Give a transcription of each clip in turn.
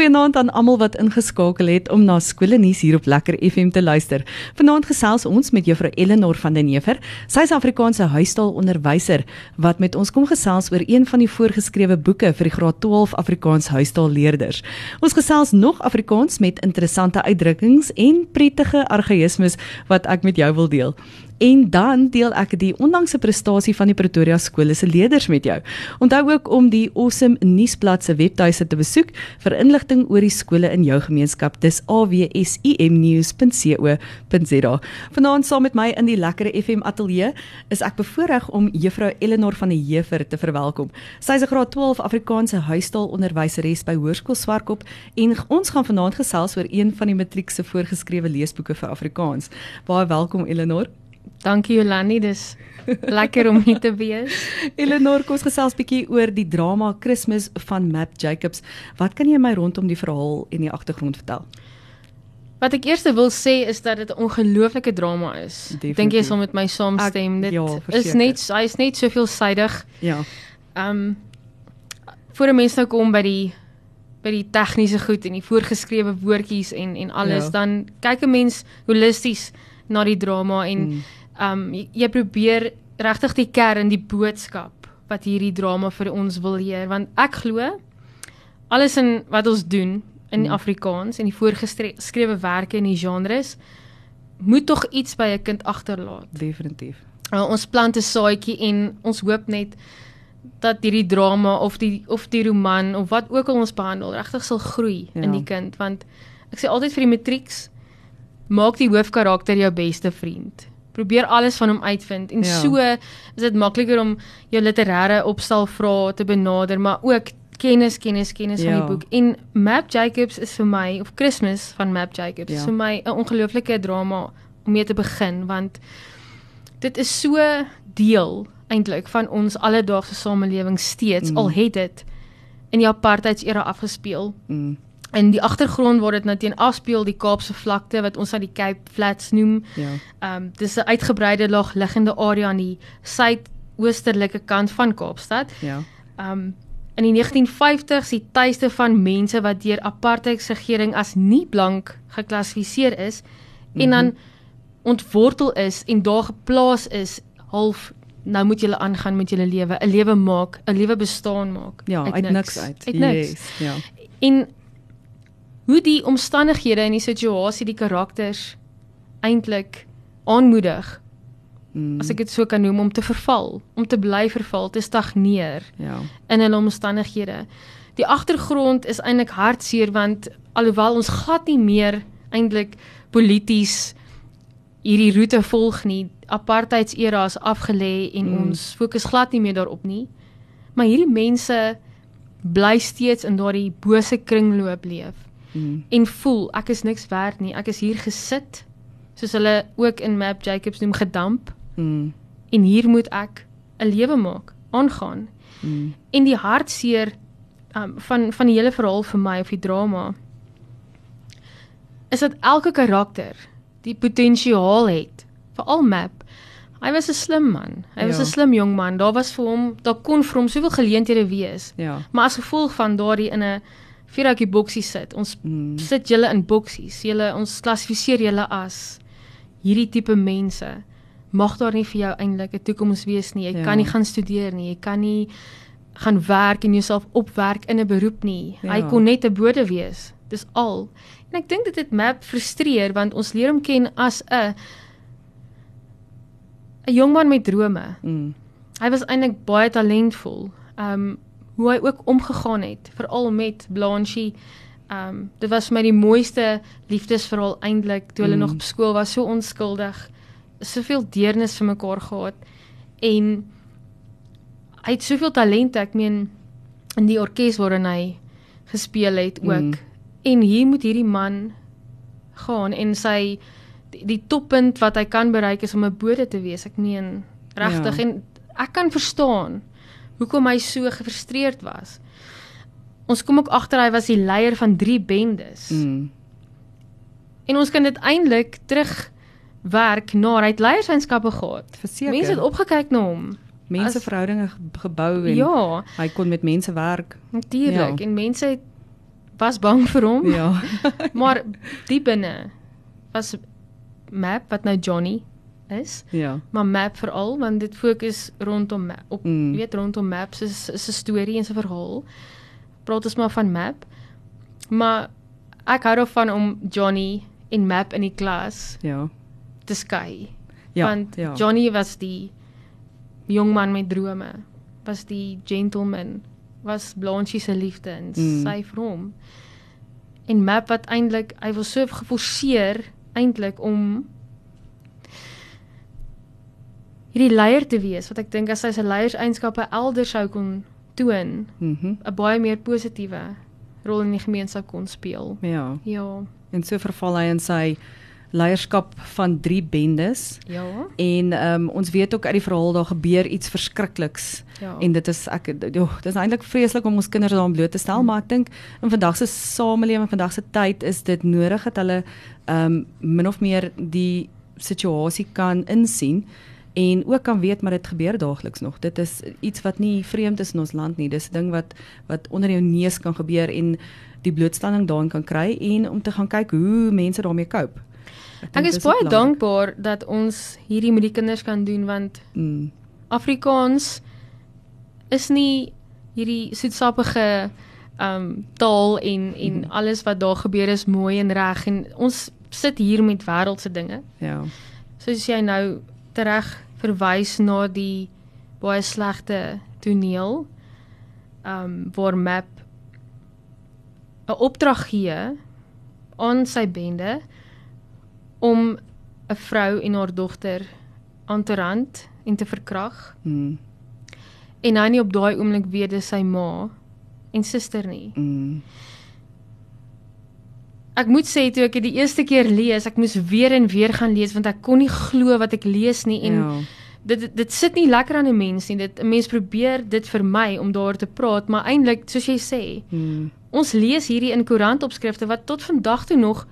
Goeienaand aan almal wat ingeskakel het om na skoolnuus hier op Lekker FM te luister. Vanaand gesels ons met Juffrou Eleanor van den Neever. Sy is Afrikaanse huistaalonderwyser wat met ons kom gesels oor een van die voorgeskrewe boeke vir die graad 12 Afrikaans huistaalleerders. Ons gesels nog Afrikaans met interessante uitdrukkings en prettige argaïsmes wat ek met jou wil deel. En dan deel ek die onlangse prestasie van die Pretoria skole se leerders met jou. Onthou ook om die Awesome nuusblad se webtuiste te besoek vir inligting oor die skole in jou gemeenskap. Dis awsimnews.co.za. Vanaand saam met my in die lekker FM ateljee is ek bevoorreg om Juffrou Eleanor van die Heever te verwelkom. Sy is 'n graad 12 Afrikaanse huistaalonderwyseres by Hoërskool Swartkop en ons gaan vanaand gesels oor een van die matriek se voorgeskrewe leesboeke vir Afrikaans. Baie welkom Eleanor. Dankie Jolani, dis lekker om hier te wees. Eleanor, kom ons gesels bietjie oor die drama Kersfees van Map Jacobs. Wat kan jy my rondom die verhaal en die agtergrond vertel? Wat ek eers wil sê is dat dit 'n ongelooflike drama is. Dink jy sal met my saamstem? Dit ja, is net hy is net soveel suidig. Ja. Ehm um, voor 'n mens nou kom by die by die tegniese goed en die voorgeskrewe woordjies en en alles ja. dan kyk 'n mens holisties na die drama en mm um jy, jy probeer regtig die kern die boodskap wat hierdie drama vir ons wil leer want ek glo alles in wat ons doen in mm. Afrikaans en die voorgeskrewe werke en die genres moet tog iets by 'n kind agterlaat. Definitief. Uh, ons plant 'n saadjie en ons hoop net dat hierdie drama of die of die roman of wat ook al ons behandel regtig sal groei ja. in die kind want ek sê altyd vir die matrieks maak die hoofkarakter jou beste vriend probeer alles van hom uitvind en ja. so is dit makliker om jou literêre opstel vrae te benader maar ook kennis kennis kennis ja. van die boek en Map Jacobs is vir my of Christmas van Map Jacobs ja. vir my 'n ongelooflike drama om mee te begin want dit is so deel eintlik van ons alledaagse samelewing steeds mm. al het dit in die apartheidsera afgespeel. Mm in die agtergrond word dit nou teen afspeel die Kaapse vlakte wat ons aan die Cape Flats noem. Ja. Ehm um, dis 'n uitgebreide laag liggende area aan die suidoosterlike kant van Kaapstad. Ja. Ehm um, in die 1950s die tuiste van mense wat deur apartheidsregering as nie blank geklassifiseer is mm -hmm. en dan mhm. ontwortel is en daar geplaas is half nou moet julle aangaan met julle lewe, 'n lewe maak, 'n lewe bestaan maak. Ja, uit, uit niks uit. Uit niks. Yes, ja. En hoe die omstandighede en die situasie die karakters eintlik aanmoedig. Mm. As ek dit so kan noem om te verval, om te bly verval, te stagneer. Ja. In hulle omstandighede. Die agtergrond is eintlik hartseer want alhoewel ons glad nie meer eintlik polities hierdie roete volg nie, apartheidsera is afgelê en mm. ons fokus glad nie meer daarop nie. Maar hierdie mense bly steeds in daardie bose kringloop leef mm. en voel ek is niks werd nie. Ek is hier gesit soos hulle ook in Map Jacobs noem gedamp. Mm. En hier moet ek 'n lewe maak, aangaan. Mm. En die hartseer um, van van die hele verhaal vir my of die drama is dat elke karakter die potensiaal het vir al Map Hy was 'n slim man. Hy ja. was 'n slim jong man. Daar was vir hom, daar kon vir hom soveel geleenthede wees. Ja. Maar as gevolg van daardie in 'n vierhoutjie boksies sit. Ons mm. sit julle in boksies. Julle ons klassifiseer julle as hierdie tipe mense. Mag daar nie vir jou eintlik 'n toekoms wees nie. Jy ja. kan nie gaan studeer nie. Jy kan nie gaan werk en jouself opwerk in 'n beroep nie. Ja. Hy kon net 'n bode wees. Dis al. En ek dink dit het map frustreer want ons leer hom ken as 'n 'n jong man met drome. Mm. Hy was eintlik baie talentvol. Um hoe hy ook omgegaan het veral met Blanchie. Ehm um, dit was vir my die mooiste liefdesverhaal eintlik toe hulle mm. nog op skool was, so onskuldig. Soveel deernis vir mekaar gehad en hy het soveel talent, ek meen in die orkes waarin hy gespeel het ook. Mm. En hier moet hierdie man gaan en sy die, die toppunt wat hy kan bereik is om 'n bode te wees. Ek meen regtig ja. en ek kan verstaan hoekom hy so gefrustreerd was. Ons kom ook agter hy was die leier van 3 bendes. Mm. En ons kan dit eintlik terug werk na hy het leierskapskappe gehad. Verseker. Mense het opgekyk na hom. Menseverhoudinge gebou en ja, hy kon met mense werk. Natuurlik ja. en mense het was bang vir hom. Ja. maar die binne was Map wat nou Johnny is. Ja. Maar Map veral want dit fokus rondom op Mm. weet rondom Map se se storie en se verhaal. Praat ons maar van Map. Maar ek hou daarvan om Johnny en Map in die klas Ja. te skei. Ja. want ja. Johnny was die jong man met drome, was die gentleman, was Blanche se liefde en Mm. sy vir hom. En Map wat eintlik hy was so geforseer eintlik om hierdie leier te wees wat ek dink as sy leierseienskappe elders sou kon toon. 'n baie meer positiewe rol in die gemeenskap kon speel. Ja. Ja. En so verval hy in sy leierskap van drie bendes. Ja. En ehm um, ons weet ook uit die verhaal daar gebeur iets verskrikliks Ja. en dit is ek jo, dit is eintlik vreeslik om ons kinders daaraan bloot te stel, Mm. maar ek dink in vandag se samelewing, vandag se tyd is dit nodig dat hulle ehm um, min of meer die situasie kan insien en ook kan weet maar dit gebeur daagliks nog. Dit is iets wat nie vreemd is in ons land nie. Dis 'n ding wat wat onder jou neus kan gebeur en die blootstelling daarin kan kry en om te gaan kyk hoe mense daarmee cope. Ek dink is baie dankbaar dat ons hierdie met die kinders kan doen want Mm, Afrikaans is nie hierdie soetsappige um taal en en Mhm. alles wat daar gebeur is mooi en reg en ons sit hier met wêreldse dinge. ja. Soos jy nou tereg verwys na die baie slegte toneel um waar Map 'n opdrag gee aan sy bende om 'n vrou en haar dogter aan te rand en te verkrag. Mm, en hy nie op daai oomblik weet dis sy ma en suster nie. mm, Ek moet sê toe ek dit die eerste keer lees, ek moes weer en weer gaan lees want ek kon nie glo wat ek lees nie en ja. dit dit sit nie lekker aan 'n mens nie. Dit 'n mens probeer dit vermy om daaroor te praat, maar eintlik soos jy sê, Mm, ons lees hierdie in koerantopskrifte wat tot vandag toe nog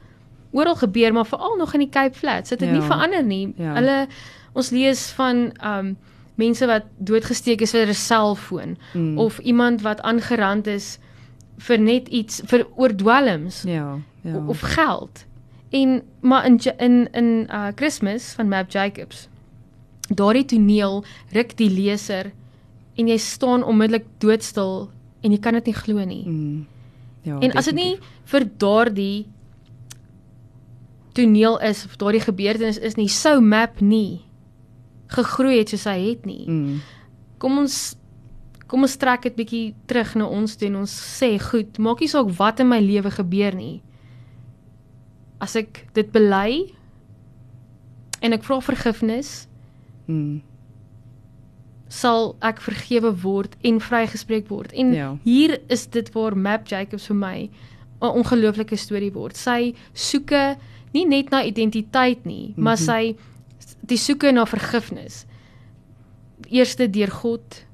oral gebeur, maar veral nog in die Cape Flats. Dit het Ja. nie verander nie. Ja. Hulle ons lees van um mense wat doodgesteek is vir 'n selfoon mm, of iemand wat aangerand is vir net iets vir oordwelms ja, ja. ja. of geld. En maar in Ja- in in uh Kersfees van Map Jacobs. Daardie toneel ruk die leser en jy staan onmiddellik doodstil en jy kan dit nie glo nie. mm, ja. en as dit nie definitief. vir daardie toneel is of daardie gebeurtenis is nie, sou Map nie gegroei het soos hy het nie. mm, Kom ons kom ons trek dit bietjie terug na ons toe en ons sê goed, maak nie saak wat in my lewe gebeur nie. As ek dit bely en ek vra vergifnis, mm, sal ek vergewe word en vrygespreek word. En Ja. hier is dit waar Map Jacobs vir my 'n ongelooflike storie word. Sy soeke nie net na identiteit nie, maar Mhm. sy die soeke na vergifnis. Eerste deur God,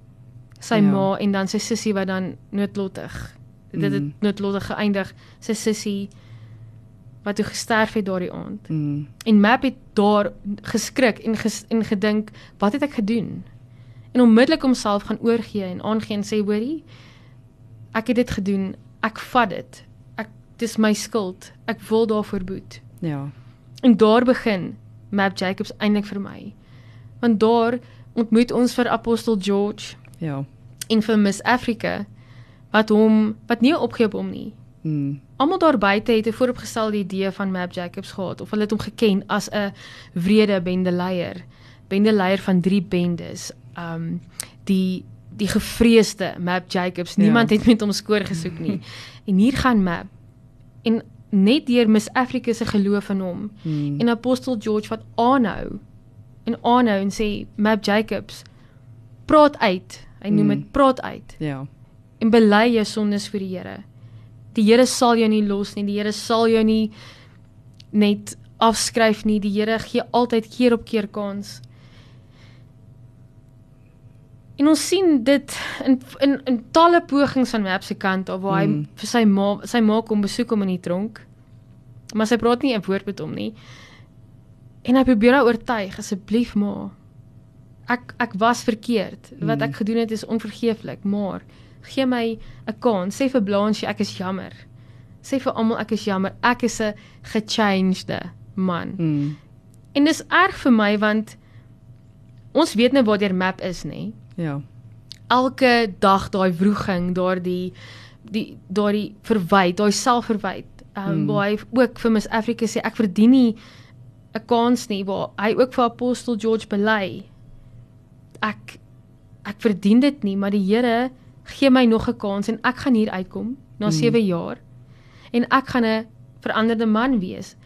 sy Ja. ma en dan sy sussie wat dan noodlottig. Dit het Mhm. noodlottig geëindig. Sy sussie wat toe gesterf het daardie aand. mm, En Map het daar geskrik en ges, en gedink, wat het ek gedoen? En onmiddellik homself gaan oorgee en aangee en sê, hoorie, ek het dit gedoen. Ek vat dit. Ek dis my skuld. Ek wil daarvoor boet. ja. En daar begin Map Jacobs eintlik vir my. Want daar ontmoet ons vir apostel George Ja. en vir Miss Africa wat hom wat nie opgee op hom nie. Mm, Almal daar buite het 'n vooropgestelde idee van Map Jacobs gehad of hulle het hom geken as 'n wrede bendeleier, bendeleier van drie bendes. Um die die gevreesde Map Jacobs. Ja. Niemand het met hom skoor gesoek nie. en hier gaan Map en net deur Miss Africa se geloof in hom mm, en apostel George wat aanhou en aanhou en sê Map Jacobs praat uit. Hy noem Mm. dit praat uit ja. en bely jou sondes vir die Here. Die Here sal jou nie los nie. Die Here sal jou nie net afskryf nie. Die Here gee altyd keer op keer kans. En ons sien dit in in in talle pogings van Map se kant af waar hy Mm. vir sy ma sy ma kom besoek hom in die tronk. Maar sy praat nie 'n woord met hom nie. En hy probeer haar oortuig asseblief ma. Ek ek was verkeerd. Wat Mm. ek gedoen het is onvergeeflik, maar gee my 'n kans. Sê vir Blanche ek is jammer. sê vir almal ek is jammer. Ek is 'n gechangede man. Mm. En dis erg vir my want ons weet nou waar die map is, nê? Ja. Elke dag daai wroging, daardie die daardie verwyd, daai selfverwyd. Ehm um, Mm. waar hy ook vir Miss Africa sê ek verdien nie 'n kans nie waar hy ook vir apostel George bely. Ek ek verdien dit nie, maar die Here gee my nog 'n kans en ek gaan hier uitkom na Mm. 7 jaar. En ek gaan 'n veranderde man wees.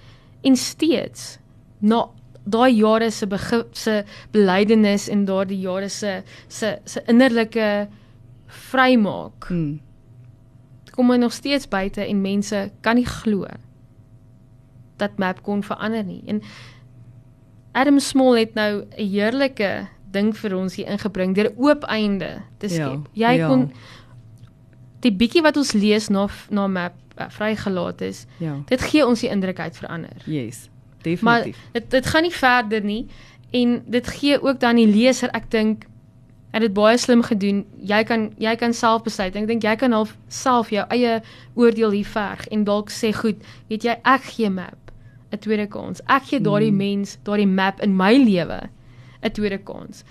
En steeds na daai jare se se belydenis en daardie jare se se se innerlike vrymaak Mm. kom hy nog steeds buite en mense kan nie glo dat map kon verander nie. En Adam Small het nou 'n heerlike ding vir ons hier ingebring deur oop einde te skep. Ja, Jy ja. kon die bietjie wat ons lees na na map uh, vrygelaat is, Ja. dit gee ons die indruk uit verander. Yes. Maar Definitief. dit dit gaan nie verder nie en dit gee ook dan die leser, ek dink het dit baie slim gedoen. Jy kan jy kan self besluit. Ek dink jy kan half self jou eie oordeel hier verg en dalk sê goed, weet jy, ek gee map 'n tweede kans. Ek gee daardie Mm. mens, daardie map in my lewe 'n tweede kans.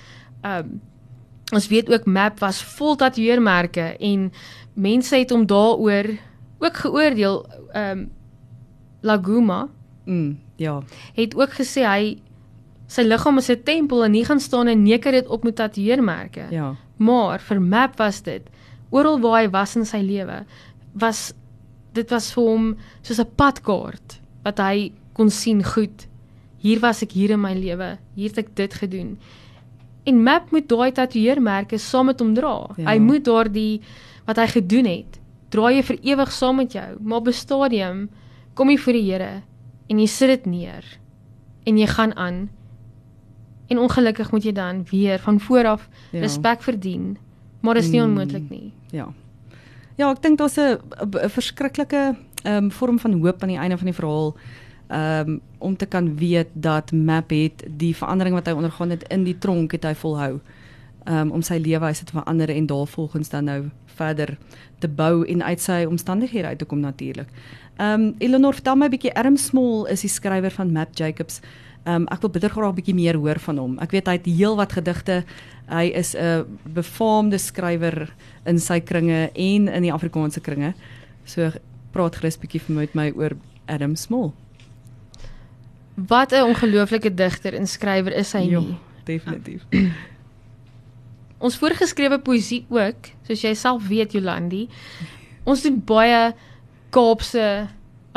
Um ons weet ook map was vol tatoeëermerke en mense het hom daaroor ook geoordeel. Um Laguma Mm. Ja. het ook gesê hy sy liggaam is 'n tempel en nie gaan staan en neker dit op met tatoeëermerke. Ja. Maar vir Map was dit oral waar hy was in sy lewe was dit was vir hom soos 'n padkaart wat hy kon sien goed. Hier was ek hier in my lewe. Hier het ek dit gedoen. En Map moet daai tatoeëermerke saam met hom dra. Ja. Hy moet daardie wat hy gedoen het, dra jy vir ewig saam met jou. Maar op 'n stadium kom jy voor die Here en jy sit dit neer en jy gaan aan. En ongelukkig moet jy dan weer van voor af Ja. respek verdien. Maar dit is nie Mm. onmoontlik nie. Ja. Ja, ek dink daar's 'n verskriklike ehm um, vorm van hoop aan die einde van die verhaal. Um, om te kan weet dat Map het die verandering wat hy ondergaan het in die tronk het hy volhou. Um, om sy leefwyse te verander en daarvolgens dan nou verder te bou en uit sy omstandighede uit te kom natuurlik. Ehm um, Eleanor, vertel my 'n bietjie Erm Small is die skrywer van Map Jacobs. Ehm um, ek wil bitter graag 'n bietjie meer hoor van hom. Ek weet hy het heelwat gedigte. Hy is 'n befaamde skrywer in sy kringe en in die Afrikaanse kringe. So praat gerus bietjie vir my met my oor Adam Small. Wat 'n ongelooflike digter en skrywer is hy Ja, nie. definitief. Ons voorgeskrewe poësie ook, soos jy self weet Jolandi. Ons doen baie Kaapse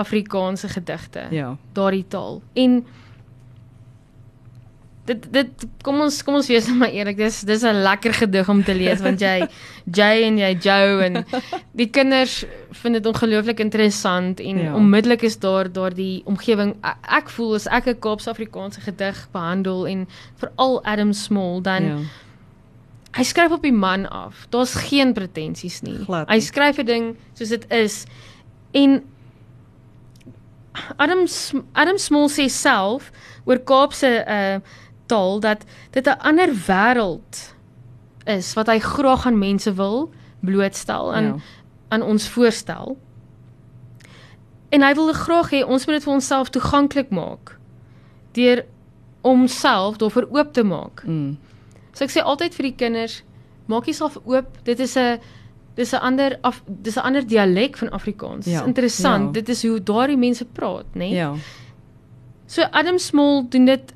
Afrikaanse gedigte. Ja. daardie taal. En dit dit kom ons kom ons wees maar eerlik, dis dis 'n lekker gedig om te lees want jy Jay en jy Joe en die kinders vind dit ongelooflik interessant en Ja. onmiddellik is daar daardie omgewing ek, voel as ek 'n Kaapse-Afrikaanse gedig behandel en veral Adam Small dan ja. hy skryf op die man af. Daar's geen pretensies nie. Glad Hy skryf 'n ding soos dit is. En Adam Adam Small sê self oor Kaapse uh taal dat dit 'n ander wêreld is wat hy graag aan mense wil blootstel aan Ja. aan ons voorstel. En hy wil graag hê ons moet dit vir onsself toeganklik maak deur homself daarvoor oop te maak. Mm. So ek sê altyd vir die kinders, maak jouself oop. Dit is 'n dis 'n ander af dis 'n ander dialek van Afrikaans. Ja, Interessant. ja. Dit is hoe daardie mense praat, né? Nee? Ja. So Adam Small doen dit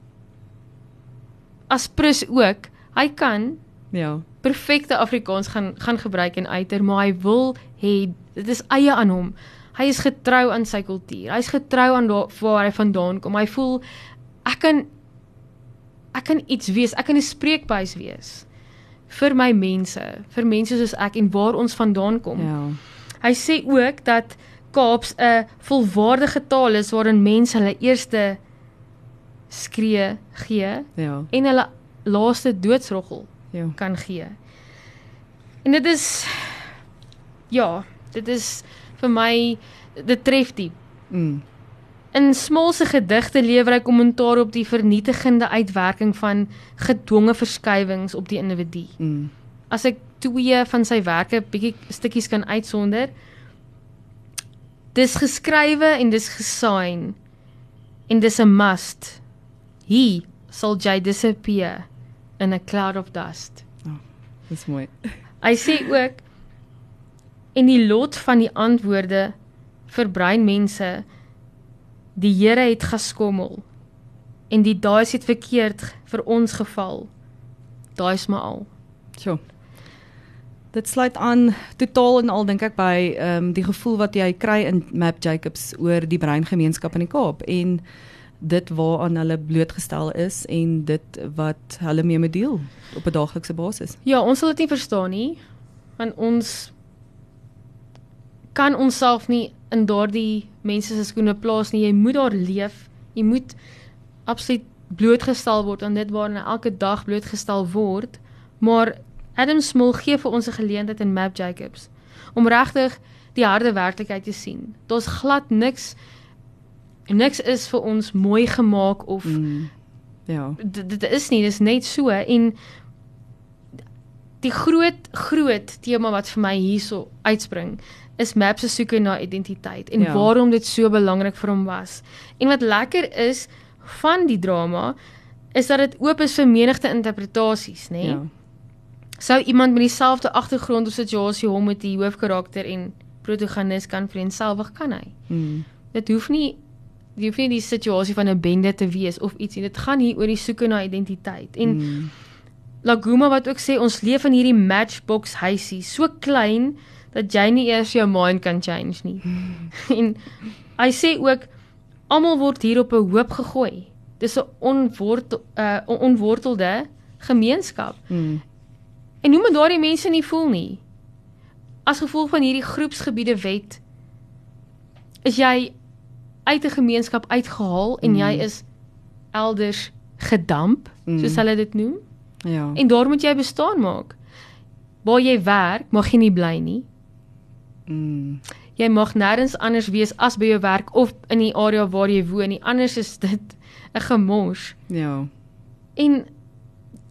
as prus ook. Hy kan Ja. perfekte Afrikaans gaan gaan gebruik en uiter, maar hy wil hê dit is eie aan hom. Hy is getrou aan sy kultuur. Hy's getrou aan waar hy vandaan kom. Hy voel ek kan ek kan iets wees. Ek kan 'n spreekbuis wees vir my mense, vir mense soos ek en waar ons vandaan kom. Ja. Hy sê ook dat Kaaps 'n volwaardige taal is waarin mense hulle eerste skree gee Ja. en hulle laaste doodsroggel Ja. kan gee. En dit is ja, dit is vir my dit tref diep. Mm. In Small se gedigte lewer hy kommentaar op die vernietigende uitwerking van gedwonge verskywings op die individu. Mm. As ek twee van sy werke bietjie stukkies kan uitsonder, Dis geskrywe en dis gesign. En dis 'n must. He sal jy disappear in a cloud of dust. Oh, dis mooi. Hy sê ook en die lot van die antwoorde vir breinmense die Here het geskommel en die daai het verkeerd vir ons geval. Daai is maar al. So. Dit sluit aan totaal en al dink ek by ehm um, die gevoel wat jy kry in Map Jacobs oor die breingemeenskap in die Kaap en dit waaraan hulle blootgestel is en dit wat hulle mee moet deel op 'n daaglikse basis. Ja, ons sal dit nie verstaan nie want ons kan onsself nie in daardie mense se skoene plaas nie. Jy moet daar leef. Jy moet absoluut blootgestel word aan dit waarna elke dag blootgestel word. Maar Adam Small gee vir ons 'n geleentheid in Map Jacobs om regtig die harde werklikheid te sien. Daar's glad niks niks is vir ons mooi gemaak of mm, ja. Dit is nie, dis net so en die groot groot tema wat vir my hierso uitspring is Map se soeke na identiteit en ja. waarom dit so belangrik vir hom was. En wat lekker is van die drama is dat dit oop is vir menigte interpretasies, nê? Nee? Ja sou iemand met dieselfde agtergrond of situasie hom met die hoofkarakter en protagonis kan vereenselwig kan hy. Mm. Dit hoef nie jy hoef nie die situasie van 'n bende te wees of iets nie. Dit gaan hier oor die soeke na identiteit. En mm. Laguma wat ook sê ons leef in hierdie matchbox huisie, so klein dat jy nie eers jou mind kan change nie. Mm. en hy sê ook almal word hier op 'n hoop gegooi. Dis 'n onwortel uh onwortelde gemeenskap. Mm. En hoe moet daardie mense nie voel nie? As gevolg van hierdie groepsgebiede wet is jy uit 'n gemeenskap uitgehaal en mm. jy is elders gedamp, mm. soos hulle dit noem. Ja. En daar moet jy bestaan maak. Waar jy werk, mag jy nie bly nie. Mm. Jy mag nêrens anders wees as by jou werk of in die area waar jy woon nie. Anders is dit 'n gemors. Ja. En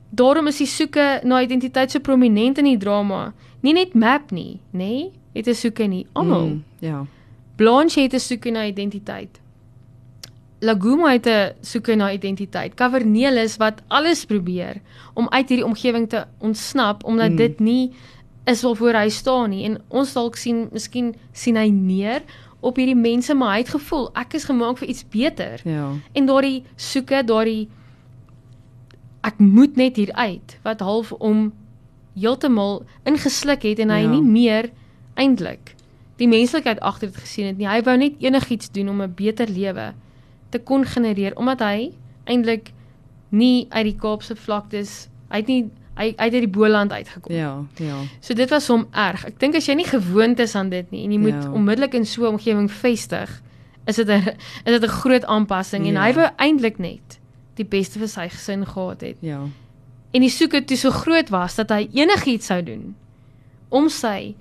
daarom is die soeke na identiteit so prominent in die drama. Nie net Map nie, nê? Nee? Het 'n soeke nie. Almal. Mm, ja. Blanche het 'n soeke na identiteit. Laguma het 'n soeke na identiteit. Cavernelis wat alles probeer om uit hierdie omgewing te ontsnap omdat mm. dit nie is waarvoor hy staan nie. En ons dalk sien, miskien sien hy neer op hierdie mense, maar hy het gevoel ek is gemaak vir iets beter. Ja. En daardie soeke, daardie ek moet net hier uit wat half om heeltemal ingesluk het en hy ja. nie meer eintlik die menslikheid agter dit gesien het nie. Hy wou net enigiets doen om 'n beter lewe te kon genereer omdat hy eintlik nie uit die Kaapse vlaktes uit nie hy uit die Boland uitgekom. Ja, ja. So dit was hom erg. Ek dink as jy nie gewoond is aan dit nie en jy moet ja. onmiddellik in so 'n omgewing vestig, is dit 'n is dit 'n groot aanpassing ja. en hy wou eintlik net die beste vir sy gesin gehad het. Ja. En die soeke toe so groot was dat hy enigiets sou doen om sy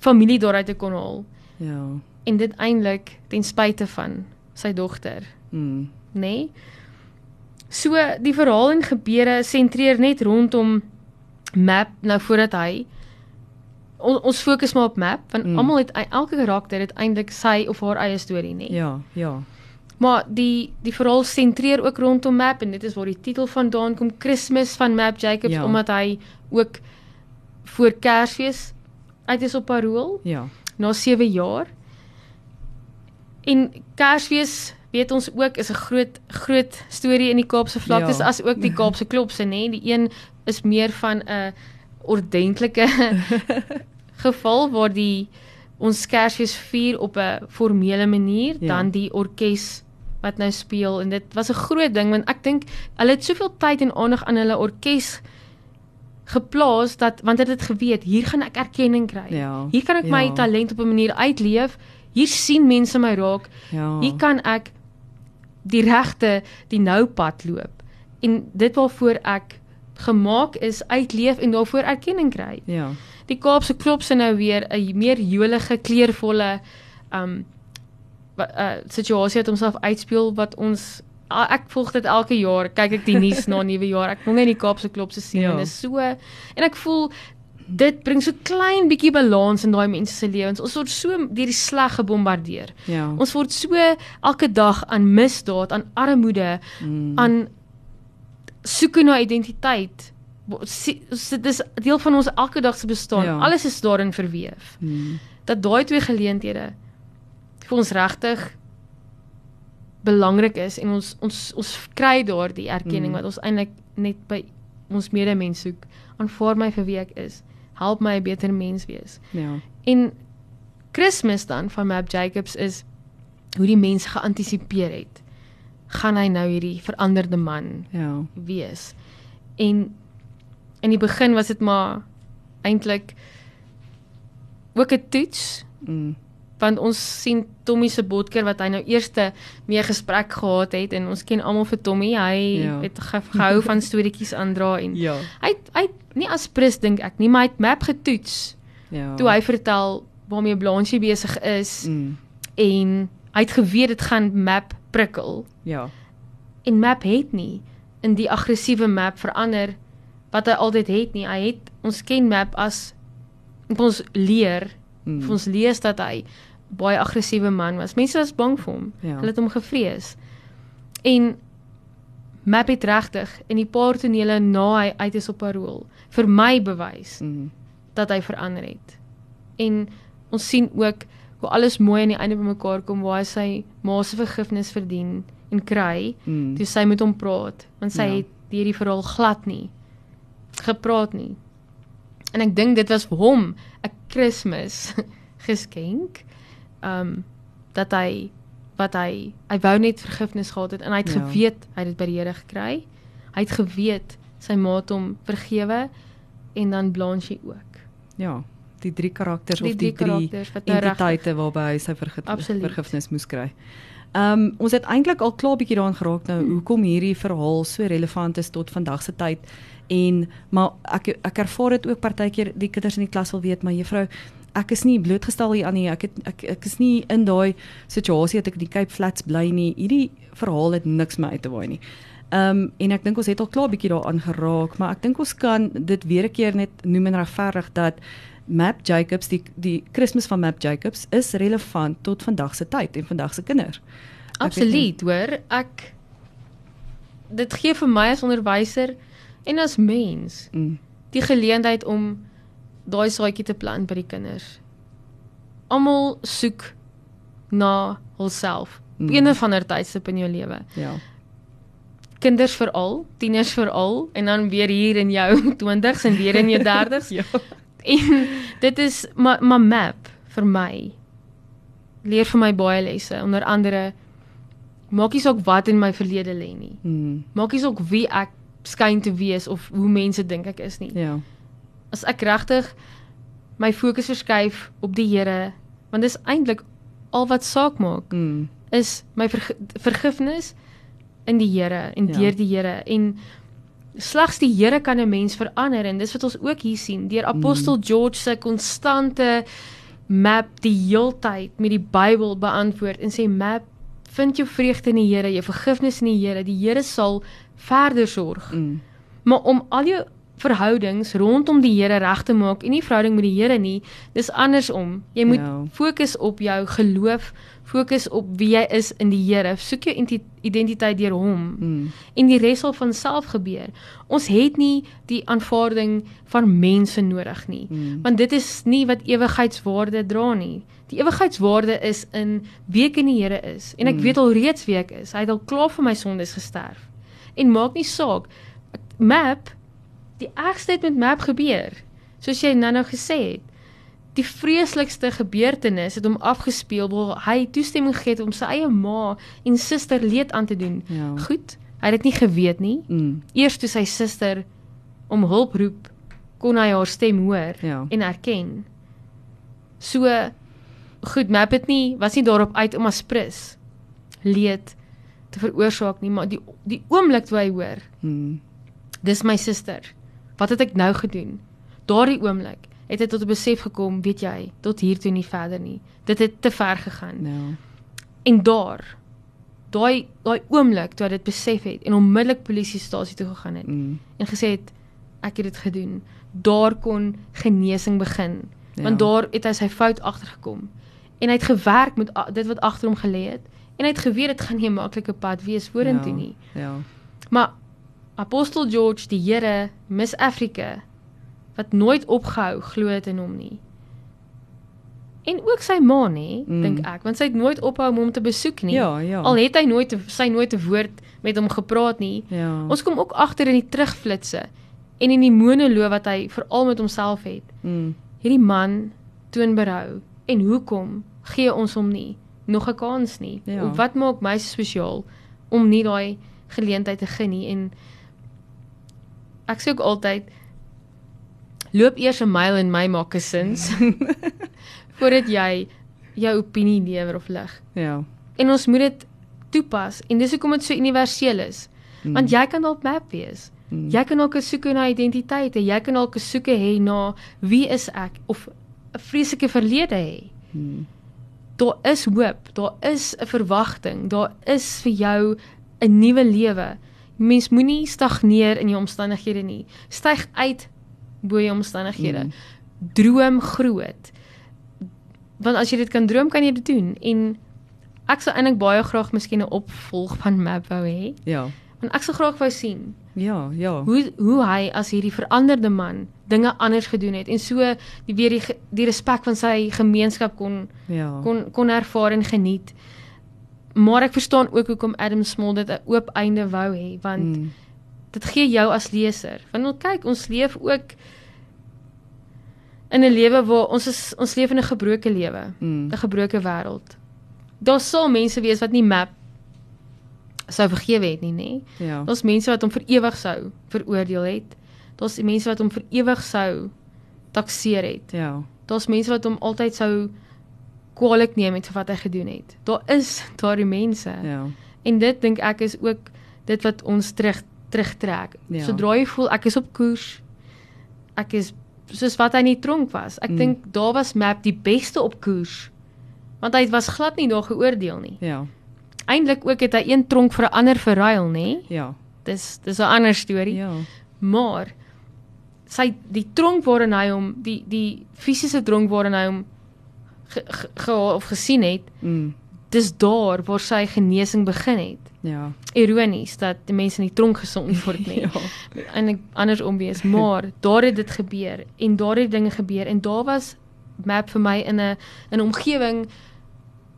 familie daaruit te kon haal. Ja. En dit eintlik ten spyte van sy dogter. Mm. Nê? Nee? So die verhaal en gebeure sentreer net rondom Map nou voordat hy on, ons fokus maar op Map want mm. almal het elke karakter het eintlik sy of haar eie storie, nê? Nee? Ja, ja. Maar die die verhaal sentreer ook rondom Map en dit is waar die titel vandaan kom Christmas van Map Jacobs ja. omdat hy ook voor Kersfees uit is op parool. Ja. Na 7 jaar. En Kersfees weet ons ook is 'n groot groot storie in die Kaapse vlaktes ja. as ook die Kaapse klopse nê. Die een is meer van 'n ordentlike geval waar die ons Kersfees vier op 'n formele manier, ja. dan die orkes wat nou speel en dit was 'n groot ding want ek dink hulle het soveel tyd en aandag aan hulle orkes geplaas dat want hulle het geweet hier gaan ek erkenning kry. Ja, hier kan ek ja. my talent op 'n manier uitleef. Hier sien mense my raak. Ja. Hier kan ek die regte die nou pad loop. En dit waarvoor ek gemaak is uitleef en daarvoor erkenning kry. Ja. Die Kaapse klopse nou weer 'n meer jolige, kleurvolle um wat 'n uh, situasie het homself uitspeel wat ons ek volg dit elke jaar kyk ek die nuus na nuwe jaar ek wil net die Kaapse klop se sien ja. en is so en ek voel dit bring so klein bietjie balans in daai mense se lewens. Ons word so deur die sleg gebombardeer. Ja. Ons word so elke dag aan misdaad, aan armoede, mm. aan soek na identiteit. Dit is deel van ons elke dag se bestaan. Ja. Alles is daarin verweef. Mm. Dat daai twee geleenthede vir ons regtig belangrik is en ons ons ons kry daardie erkenning mm. wat ons eintlik net by ons medemens soek. Aanvaar my vir wie ek is help my 'n beter mens wees. Ja. En Kersfees dan van Map Jacobs is hoe die mense geantisipeer het. Gaan hy nou hierdie veranderde man ja wees? En in die begin was dit maar eintlik ook 'n toets. Mm want ons sien Tommy se botker wat hy nou eerste mee gesprek gehad het en ons ken almal vir Tommy hy ja. het gehou van storieetjies aandra en ja. hy hy nie as prins dink ek nie, maar hy het map getoets. Ja. Toe hy vertel waarmee Blanche besig is mm. en hy het geweet dit gaan map prikkel. Ja. En map het nie in die aggressiewe map verander wat hy altyd het nie. Hy het ons ken map as ons leer, mm. ons lees dat hy baie aggressiewe man was. Mense was bang vir hom. Ja. Hulle het hom gevrees. En Map het regtig in die paar tonele na hy uit is op parol vir my bewys mm. dat hy verander het. En ons sien ook hoe alles mooi aan die einde bymekaar kom waar hy sy ma se vergifnis verdien en kry. Mm. Toe sy met hom praat, want sy ja. het hierdie verhaal glad nie gepraat nie. En ek dink dit was hom 'n Kersfees geskenk. Um dat hy wat hy hy wou net vergifnis gehad het en hy het ja. geweet hy het dit by die Here gekry. Hy het geweet sy ma het hom vergewe en dan Blanche ook. Ja, die drie karakters die of die drie, drie nou entiteite waarby hy sy vergifnis moes kry. Ehm um, ons het eintlik al klaar bietjie daaraan geraak nou hmm. hoekom hierdie verhaal so relevant is tot vandag se tyd en maar ek ek ervaar dit ook partykeer die kinders in die klas wil weet maar juffrou ek is nie blootgestel hier aan nie. Ek het ek ek is nie in daai situasie dat ek in die Cape Flats bly nie. Hierdie verhaal het niks my uit te waai nie. Ehm um, en ek dink ons het al klaar bietjie daaraan geraak, maar ek dink ons kan dit weer 'n keer net noem en regverdig dat Map Jacobs die die Kersfees van Map Jacobs is relevant tot vandag se tyd en vandag se kinders. Absoluut, hoor. Ek dit gee vir my as onderwyser en as mens mm. die geleentheid om daai saadjie te plant by die kinders. Almal soek na hulself. Mm. Een of ander tydstip in jou lewe. Ja. Kinders veral, tieners veral en dan weer hier in jou 20s en weer in jou 30s. ja. En dit is maar ma map vir my. Leer vir my baie lesse, onder andere maak nie saak wat in my verlede lê nie. Mm. Maak nie saak wie ek skyn te wees of hoe mense dink ek is nie. Ja as ek regtig my fokus verskuif op die Here, want dis eintlik al wat saak maak, mm. is my verg vergifnis in die Here en ja. deur die Here en slegs die Here kan 'n mens verander en dis wat ons ook hier sien deur apostel mm. George se konstante map die heeltyd met die Bybel beantwoord en sê map vind jou vreugde in die Here, jou vergifnis in die Here, die Here sal verder sorg. Mm. Maar om al jou verhoudings rondom die Here reg te maak en nie verhouding met die Here nie. Dis andersom. Jy moet ja. fokus op jou geloof, fokus op wie jy is in die Here. Soek jou identiteit deur hom. Hmm. En die res sal van self gebeur. Ons het nie die aanvaarding van mense nodig nie, hmm. want dit is nie wat ewigheidswaarde dra nie. Die ewigheidswaarde is in wie ek in die Here is en ek hmm. weet al reeds wie ek is. Hy het al klaar vir my sondes gesterf. En maak nie saak map die ergste het met Map gebeur. Soos jy nou-nou gesê het. Die vreeslikste gebeurtenis het hom afgespeel waar hy toestemming gegee het om sy eie ma en suster leed aan te doen. Ja. Goed, hy het dit nie geweet nie. Mm. Eers toe sy suster om hulp roep, kon hy haar stem hoor ja. en erken. So goed, Map het nie was nie daarop uit om as prins leed te veroorsaak nie, maar die die oomblik toe hy hoor. Mm. Dis my suster wat het ek nou gedoen? Daardie oomblik het hy tot 'n besef gekom, weet jy, tot hier toe nie verder nie. Dit het te ver gegaan. Ja. En daar daai daai oomblik toe hy dit besef het en onmiddellik polisiestasie toe gegaan het mm. en gesê het ek het dit gedoen. Daar kon genesing begin. Ja. Want daar het hy sy fout agtergekom. En hy het gewerk met dit wat agter hom gelê het en hy het geweet dit gaan nie 'n maklike pad wees vorentoe ja. nie. Ja. Maar Apostel George, die Here, Miss Afrika wat nooit opgehou glo het in hom nie. En ook sy ma nê, mm. dink ek, want sy het nooit ophou om hom te besoek nie. Ja, ja. Al het hy nooit sy nooit 'n woord met hom gepraat nie. Ja. Ons kom ook agter in die terugflitsse en in die monoloog wat hy veral met homself het. Mm. Hierdie man toon berou en hoekom gee ons hom nie nog 'n kans nie? Ja. Of wat maak my spesiaal om nie daai geleentheid te geniet en ek sê ook altyd loop eers 'n myl en my maak gesins voordat jy jou opinie lewer of lig. Ja. En ons moet dit toepas en dis hoekom dit so universeel is. Mm. Want jy kan dalk map wees. Mm. Jy kan dalk soek na identiteit, jy kan dalk soek hê na wie is ek of 'n vreeslike verlede hê. Mm. Daar is hoop, daar is 'n verwagting, daar is vir jou 'n nuwe lewe. Mens moenie stagneer in jou omstandighede nie. Styg uit bo jou omstandighede. Mm. Droom groot. Want as jy dit kan droom, kan jy dit doen. En ek sou eintlik baie graag miskien 'n opvolg van Map wou hê. Ja. Want ek sou graag wou sien Ja, ja. hoe hoe hy as hierdie veranderde man dinge anders gedoen het en so die weer die die respek van sy gemeenskap kon ja. kon kon ervaar en geniet. Maar ek verstaan ook hoekom Adam Small dit 'n oop einde wou hê want Mm. Dit gee jou as leser. Want ons kyk, ons leef ook in 'n lewe waar ons is ons leef in 'n gebroke lewe, 'n Mm. gebroke wêreld. Daar sal mense wees wat nie map sou vergewe het nie, nê? Ja. Daar's mense wat hom vir ewig sou veroordeel het. Daar's mense wat hom vir ewig sou takseer het. Ja. Daar's mense wat hom altyd sou kwaliek neem met wat hy gedoen het. Daar is daardie mense. Ja. En dit dink ek is ook dit wat ons terug terugtrek. Ja. Sodra jy voel ek is op koers, ek is soos wat hy in die tronk was. Ek Mm. dink daar was Map die beste op koers. Want hy was glad nie daar geoordeel nie. Ja. Eindelik ook het hy een tronk vir 'n ander verruil, nê? Ja. Dis dis 'n ander storie. Ja. Maar sy die tronk waarin hy hom die die fisiese tronk waarin hy hom ge, ge, ge, of gesien het, Mm. dis daar waar sy genesing begin het. Ja. Ironies dat die mense in die tronk gesond word nie. Ja. Eintlik andersom wees, maar daar het dit gebeur en daar het dinge gebeur en daar was map vir my in 'n in 'n omgewing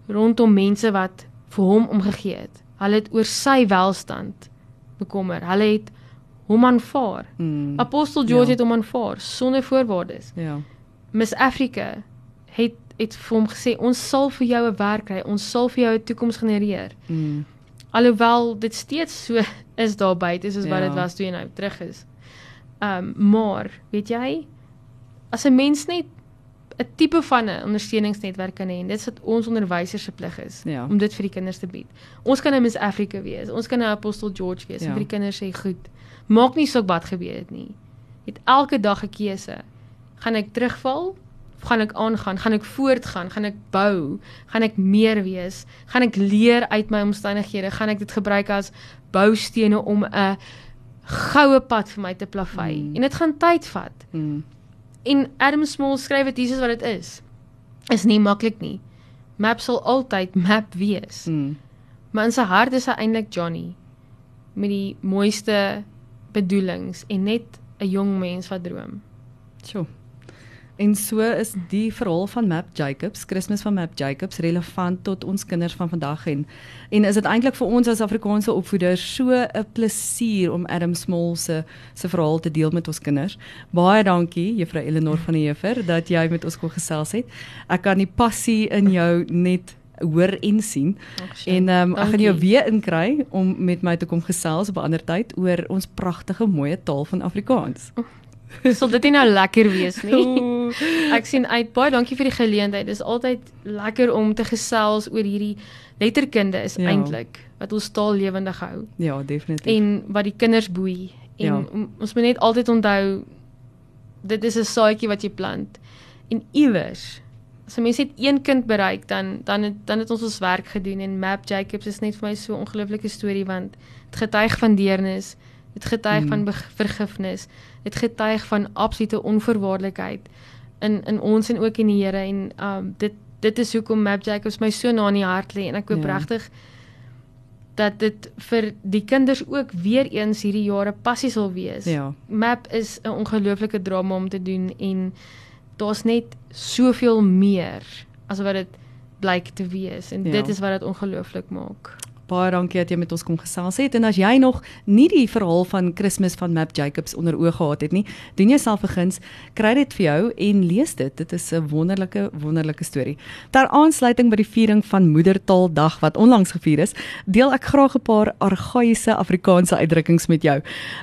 rondom mense wat vir hom omgegee het. Hulle het oor sy welstand bekommer. Hulle het hom aanvaar. Mm. Apostel George Ja. het hom aanvaar sonder voorwaardes. Ja. Miss Africa het het vir hom gesê ons sal vir jou 'n werk kry. Ons sal vir jou 'n toekoms genereer. Mm. Alhoewel dit steeds so is daar buite soos wat Ja. dit was toe jy nou terug is. Um maar, weet jy, as 'n mens net 'n tipe van 'n ondersteuningsnetwerk kan hê en dit is wat ons onderwysers se plig is Ja. om dit vir die kinders te bied. Ons kan 'n Miss Africa wees. Ons kan 'n Apostel George wees Ja. en vir die kinders sê goed. Maak nie saak wat gebeur het nie. Jy het elke dag 'n keuse. Gaan ek terugval? Gaan ek aangaan? Gaan ek voortgaan? Gaan ek bou? Gaan ek meer wees? Gaan ek leer uit my omstandighede? Gaan ek dit gebruik as boustene om 'n goue pad vir my te plavei? Mm. En dit gaan tyd vat. Mm. En Adam Small skryf dit Jesus wat dit is. Is nie maklik nie. Map sal altyd map wees. Mm. Maar in sy hart is hy eintlik Johnny met die mooiste bedoelings en net 'n jong mens wat droom. Sjoe. En so is die verhaal van Map Jacobs, Kersfees van Map Jacobs relevant tot ons kinders van vandag en en is dit eintlik vir ons as Afrikaanse opvoeders so 'n plesier om Adam Small se se verhaal te deel met ons kinders. Baie dankie Juffrou Eleanor van die Heever dat jy met ons kon gesels het. Ek kan die passie in jou net hoor en sien. En ehm um, ek gaan jou weer inkry om met my te kom gesels op 'n ander tyd oor ons pragtige mooi taal van Afrikaans. Sal dit nie nou lekker wees nie? Ek sien uit. Baie dankie vir die geleentheid. Dit is altyd lekker om te gesels oor hierdie letterkunde is Ja. eintlik wat ons taal lewendig hou Ja, definitief. en wat die kinders boei. En Ja. ons moet net altyd onthou dit is 'n saadjie wat jy plant. En iewers as 'n mens net een kind bereik dan dan het, dan het ons ons werk gedoen en Map Jacobs is net vir my so 'n ongelooflike storie want dit getuig van deernis, Dit getuig mm. van vergifnis. Dit getuig van absolute onvoorwaardelikheid in in ons en ook in die Here en um dit dit is hoekom Map Jacobs my so na in die hart lê en ek hoop ja. regtig dat dit vir die kinders ook weer eens hierdie jare passie sal wees. Ja. Map is 'n ongelooflike drama om te doen en daar's net soveel meer as wat dit blyk te wees en ja. dit is wat dit ongelooflik maak. Baie dankie dat jy met ons kom gesels het. En as jy nog nie die verhaal van Kersfees van Map Jacobs onder oë gehad het nie, doen jouself 'n guns, kry dit vir jou en lees dit. Dit is 'n wonderlike wonderlike storie. Ter aansluiting by die viering van Moedertaaldag wat onlangs gevier is, deel ek graag 'n paar argaïese Afrikaanse uitdrukkings met jou.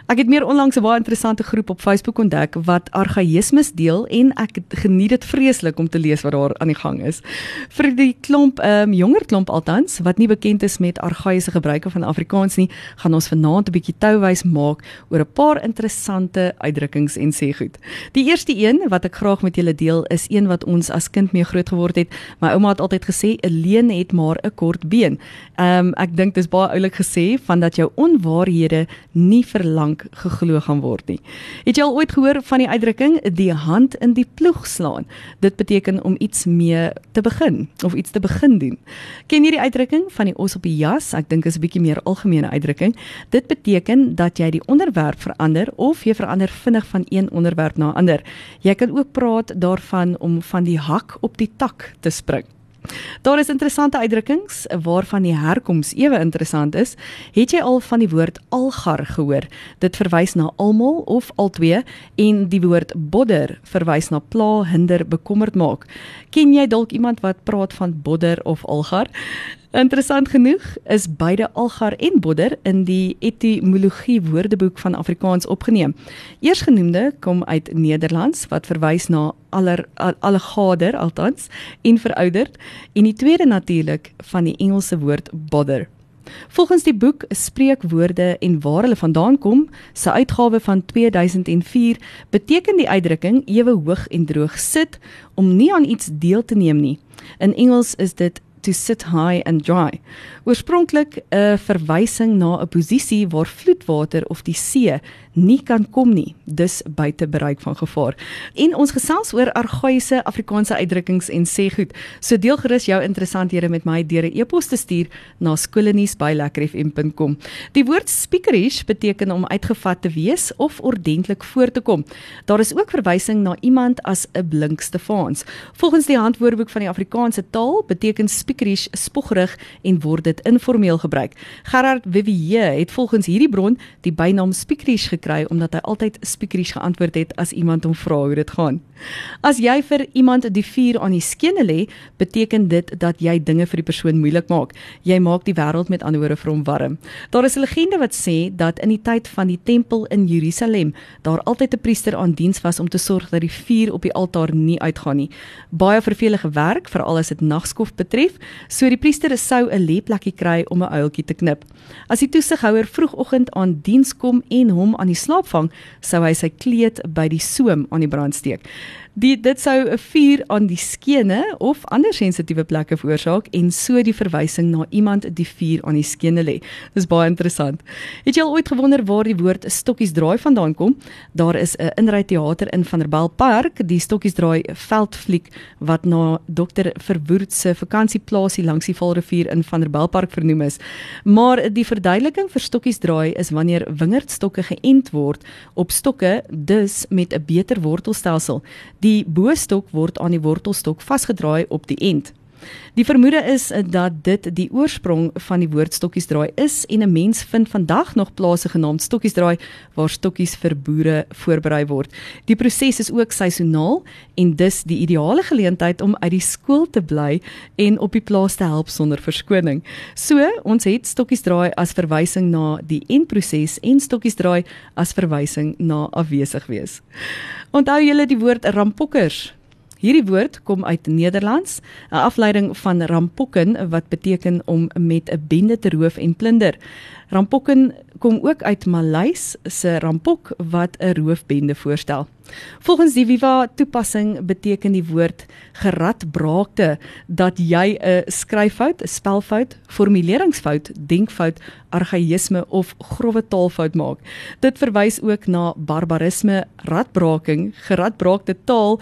Ek het meer onlangs 'n baie interessante groep op Facebook ontdek wat argaïsmes deel en ek geniet dit vreeslik om te lees wat daar aan die gang is. Vir die klomp ehm um, jonger klomp altans wat nie bekend is met argaïese gebruike van Afrikaans nie, gaan ons vanaand 'n bietjie touwys maak oor 'n paar interessante uitdrukkings en sê goed. Die eerste een wat ek graag met julle deel is een wat ons as kind mee groot geword het. My ouma het altyd gesê 'n leuen het maar 'n kort been. Ehm um, ek dink dis baie oulik gesê van dat jou onwaarhede nie verlang geglo gaan word nie. Het jy al ooit gehoor van die uitdrukking die hand in die ploeg slaan? Dit beteken om iets mee te begin of iets te begin doen. Ken jy die uitdrukking van die os op die jas? Pas. Ek dink is 'n bietjie meer algemene uitdrukking. Dit beteken dat jy die onderwerp verander of jy verander vinnig van een onderwerp na 'n ander. Jy kan ook praat daarvan om van die hak op die tak te spring. Daar is interessante uitdrukkings waarvan die herkoms ewe interessant is. Het jy al van die woord algar gehoor? Dit verwys na almal of albei en die woord bodder verwys na pla, hinder, bekommerd maak. Ken jy dalk iemand wat praat van bodder of algar? Interessant genoeg is beide algar en bodder in die etimologie woordeboek van Afrikaans opgeneem. Eersgenoemde kom uit Nederlands wat verwys na aller alligator althans en verouderd en die tweede natuurlik van die Engelse woord bother. Volgens die boek Spreekwoorde en waar hulle vandaan kom, se uitgawe van 2004, beteken die uitdrukking ewe hoog en droog sit om nie aan iets deel te neem nie. In Engels is dit to sit high and dry. Oorspronklik 'n verwysing na 'n posisie waar vloedwater of die see nie kan kom nie, dus buite bereik van gevaar. En ons gesels oor argaïese Afrikaanse uitdrukkings en sê goed. So deel gerus jou interessanthede met my deur 'n e-pos te stuur na skolenies@lekkerfm.com. Die woord speakerish beteken om uitgevat te wees of ordentlik voor te kom. Daar is ook verwysing na iemand as 'n blink Stefaans. Volgens die Handwoordeboek van die Afrikaanse taal beteken speakerish spoggerig en word dit informeel gebruik. Gerard Vivier het volgens hierdie bron die bynaam speakerish gekry omdat hy altyd speakerish geantwoord het as iemand hom vra hoe dit gaan. As jy vir iemand die vuur aan die skene lê, beteken dit dat jy dinge vir die persoon moeilik maak. Jy maak die wêreld met ander woorde vir hom warm. Daar is 'n legende wat sê dat in die tyd van die tempel in Jerusalem, daar altyd 'n priester aan diens was om te sorg dat die vuur op die altaar nie uitgaan nie. Baie vervelige werk, veral as dit nagskof betref, so die priester sou 'n lêplekkie kry om 'n uiltjie te knip. As die toesighouer vroegoggend aan diens kom en hom aan die slaap vang, sou hy sy kleed by die soem aan die brand steek. Die dit sou 'n vuur aan die skene of ander sensitiewe plekke veroorsaak en so die verwysing na iemand die vuur aan die skene lê. Dis baie interessant. Het jy al ooit gewonder waar die woord stokkies draai vandaan kom? Daar is 'n inryteater in Vanderbijlpark, die stokkies draai veldfliek wat na Dr Verwoerd se vakansieplaasie langs die Vaalrivier in Vanderbijlpark vernoem is. Maar die verduideliking vir stokkies draai is wanneer wingerdstokke geënt word op stokke dus met 'n beter wortelstelsel. Die boostok word aan die wortelstok vasgedraai op die end. Die vermoede is dat dit die oorsprong van die woord stokkies draai is en 'n mens vind vandag nog plase genaamd stokkies draai waar stokkies vir boere voorberei word. Die proses is ook seisoonaal en dus die ideale geleentheid om uit die skool te bly en op die plaas te help sonder verskoning. So, ons het stokkies draai as verwysing na die eindproses en stokkies draai as verwysing na afwesig wees. Onthou julle die woord rampokkers? Hierdie woord kom uit Nederlands, 'n afleiding van rampokken wat beteken om met 'n bende te roof en plunder. Rampokken kom ook uit Maleis se rampok wat 'n roofbende voorstel. Volgens die Viva toepassing beteken die woord geradbraakte dat jy 'n skryffout, 'n spelfout, formuleringsfout, denkfout, argaïsme of grouwe taalfout maak. Dit verwys ook na barbarisme, radbraking, geradbraakte taal,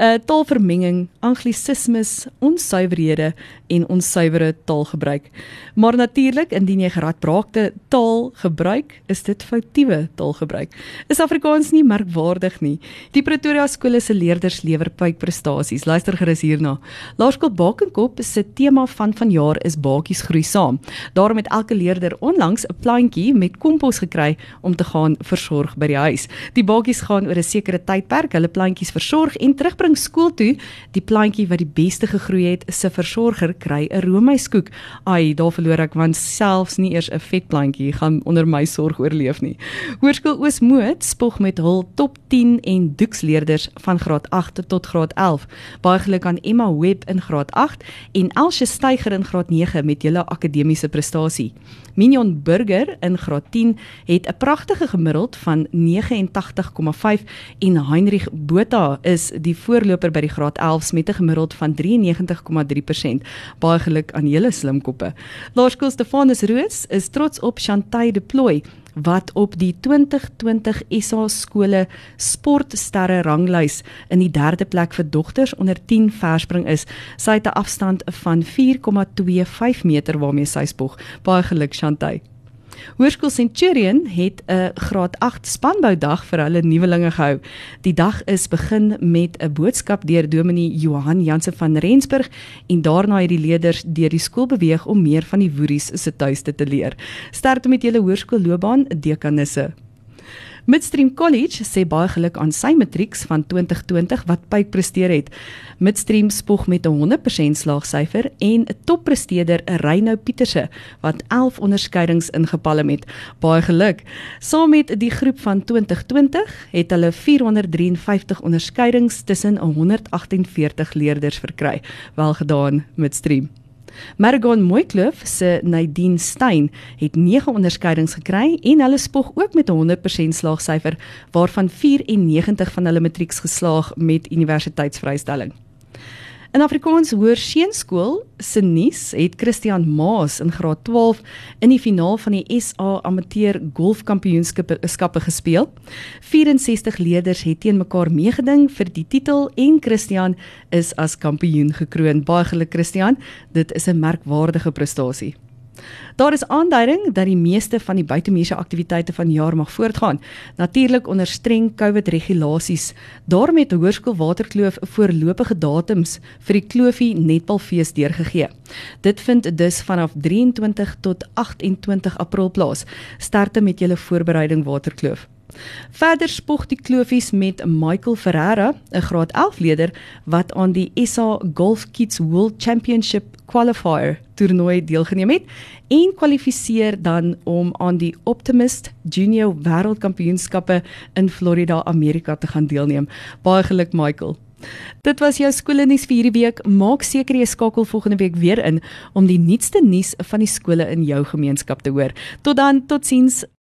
'n uh, taalvermenging, anglisismes, onsuiverhede en onsuivere taalgebruik. Maar natuurlik, indien jy geradbraakte taal gebruik, is dit foutiewe taalgebruik. Is Afrikaans nie merkwaardig nie. Die Pretoria skole se leerders lewer puikprestasies. Luister gerus hierna. Laerskool Bakenkop se tema van vanjaar is Bakies groei saam. Daarom het elke leerder onlangs 'n plantjie met kompos gekry om te gaan versorg by die huis. Die bakies gaan oor 'n sekere tydperk hulle plantjies versorg en terugbring bring skool toe, die plantjie wat die beste gegroei het, se versorger kry 'n roomyskoek. Ai, daar verloor ek want selfs nie eers 'n vet plantjie gaan onder my sorg oorleef nie. Hoërskool Oosmoed spog met hul top 10 en doeksleerders van graad 8 tot graad 11. Baie geluk aan Emma Webb in graad 8 en Elsje Steiger in graad 9 met julle akademiese prestasie. Minion Burger in graad 10 het 'n pragtige gemiddeld van 89,5 en Heinrich Botha is die voorloper by die graad 11s met 'n gemiddeld van 93,3%. Baie geluk aan julle slimkoppe. Laerskool Stefanus Roos is trots op Chantay Deploy wat op die 2020 SA skole sportsterre ranglys in die derde plek vir dogters onder 10 verspring is. Sy het 'n afstand van 4,25 meter waarmee sy spog. Baie geluk Chantay. Hoërskool Centurion het 'n graad 8 spanboudag vir hulle nuwelinge gehou. Die dag is begin met 'n boodskap deur Dominee Johan Jansen van Rensburg en daarna het die leerders deur die skool beweeg om meer van die woeries se tuiste te leer. Sterkte met julle hoërskoolloopbaan, dekanisse. Midstream College sê baie geluk aan sy matrieks van 2020 wat pyp presteer het. Midstream spog met 'n 100% slaagsyfer en 'n toppresteerder, Reynou Pieterse, wat 11 onderskeidings ingepalem het. Baie geluk. Saam met die groep van 2020 het hulle 453 onderskeidings tussen 148 leerders verkry. Welgedaan Midstream. Margon Mooikloof se Nadine Stein het 9 onderskeidings gekry en hulle spog ook met 'n 100% slaagsyfer waarvan 94 van hulle matrieks geslaag met universiteitsvrystelling. In Afrikaans Hoërseunskool se nuus het Christian Maas in graad 12 in die finaal van die SA Amateur Golfkampioenskappe gespeel. 64 leerders het teen mekaar meegeding vir die titel en Christian is as kampioen gekroon. Baie geluk Christian, dit is 'n merkwaardige prestasie. Daar is aanduiding dat die meeste van die buitemuurse aktiwiteite van jaar mag voortgaan, natuurlik onder streng COVID-regulasies. Daarmee het Hoërskool Waterkloof voorlopige datums vir die Kloofie Netbalfees deurgegee. Dit vind dus vanaf 23 tot 28 April plaas. Starte met julle voorbereiding Waterkloof. Verder spog die Klofies met Michael Ferreira, 'n graad 11 leerder wat aan die SA Golf Kids World Championship Qualifier toernooi deelgeneem het en kwalifiseer dan om aan die Optimist Junior Wêreldkampioenskappe in Florida, Amerika te gaan deelneem. Baie geluk Michael. Dit was jou skoolnuus vir hierdie week. Maak seker jy skakel volgende week weer in om die nuutste nuus van die skole in jou gemeenskap te hoor. Tot dan, totsiens.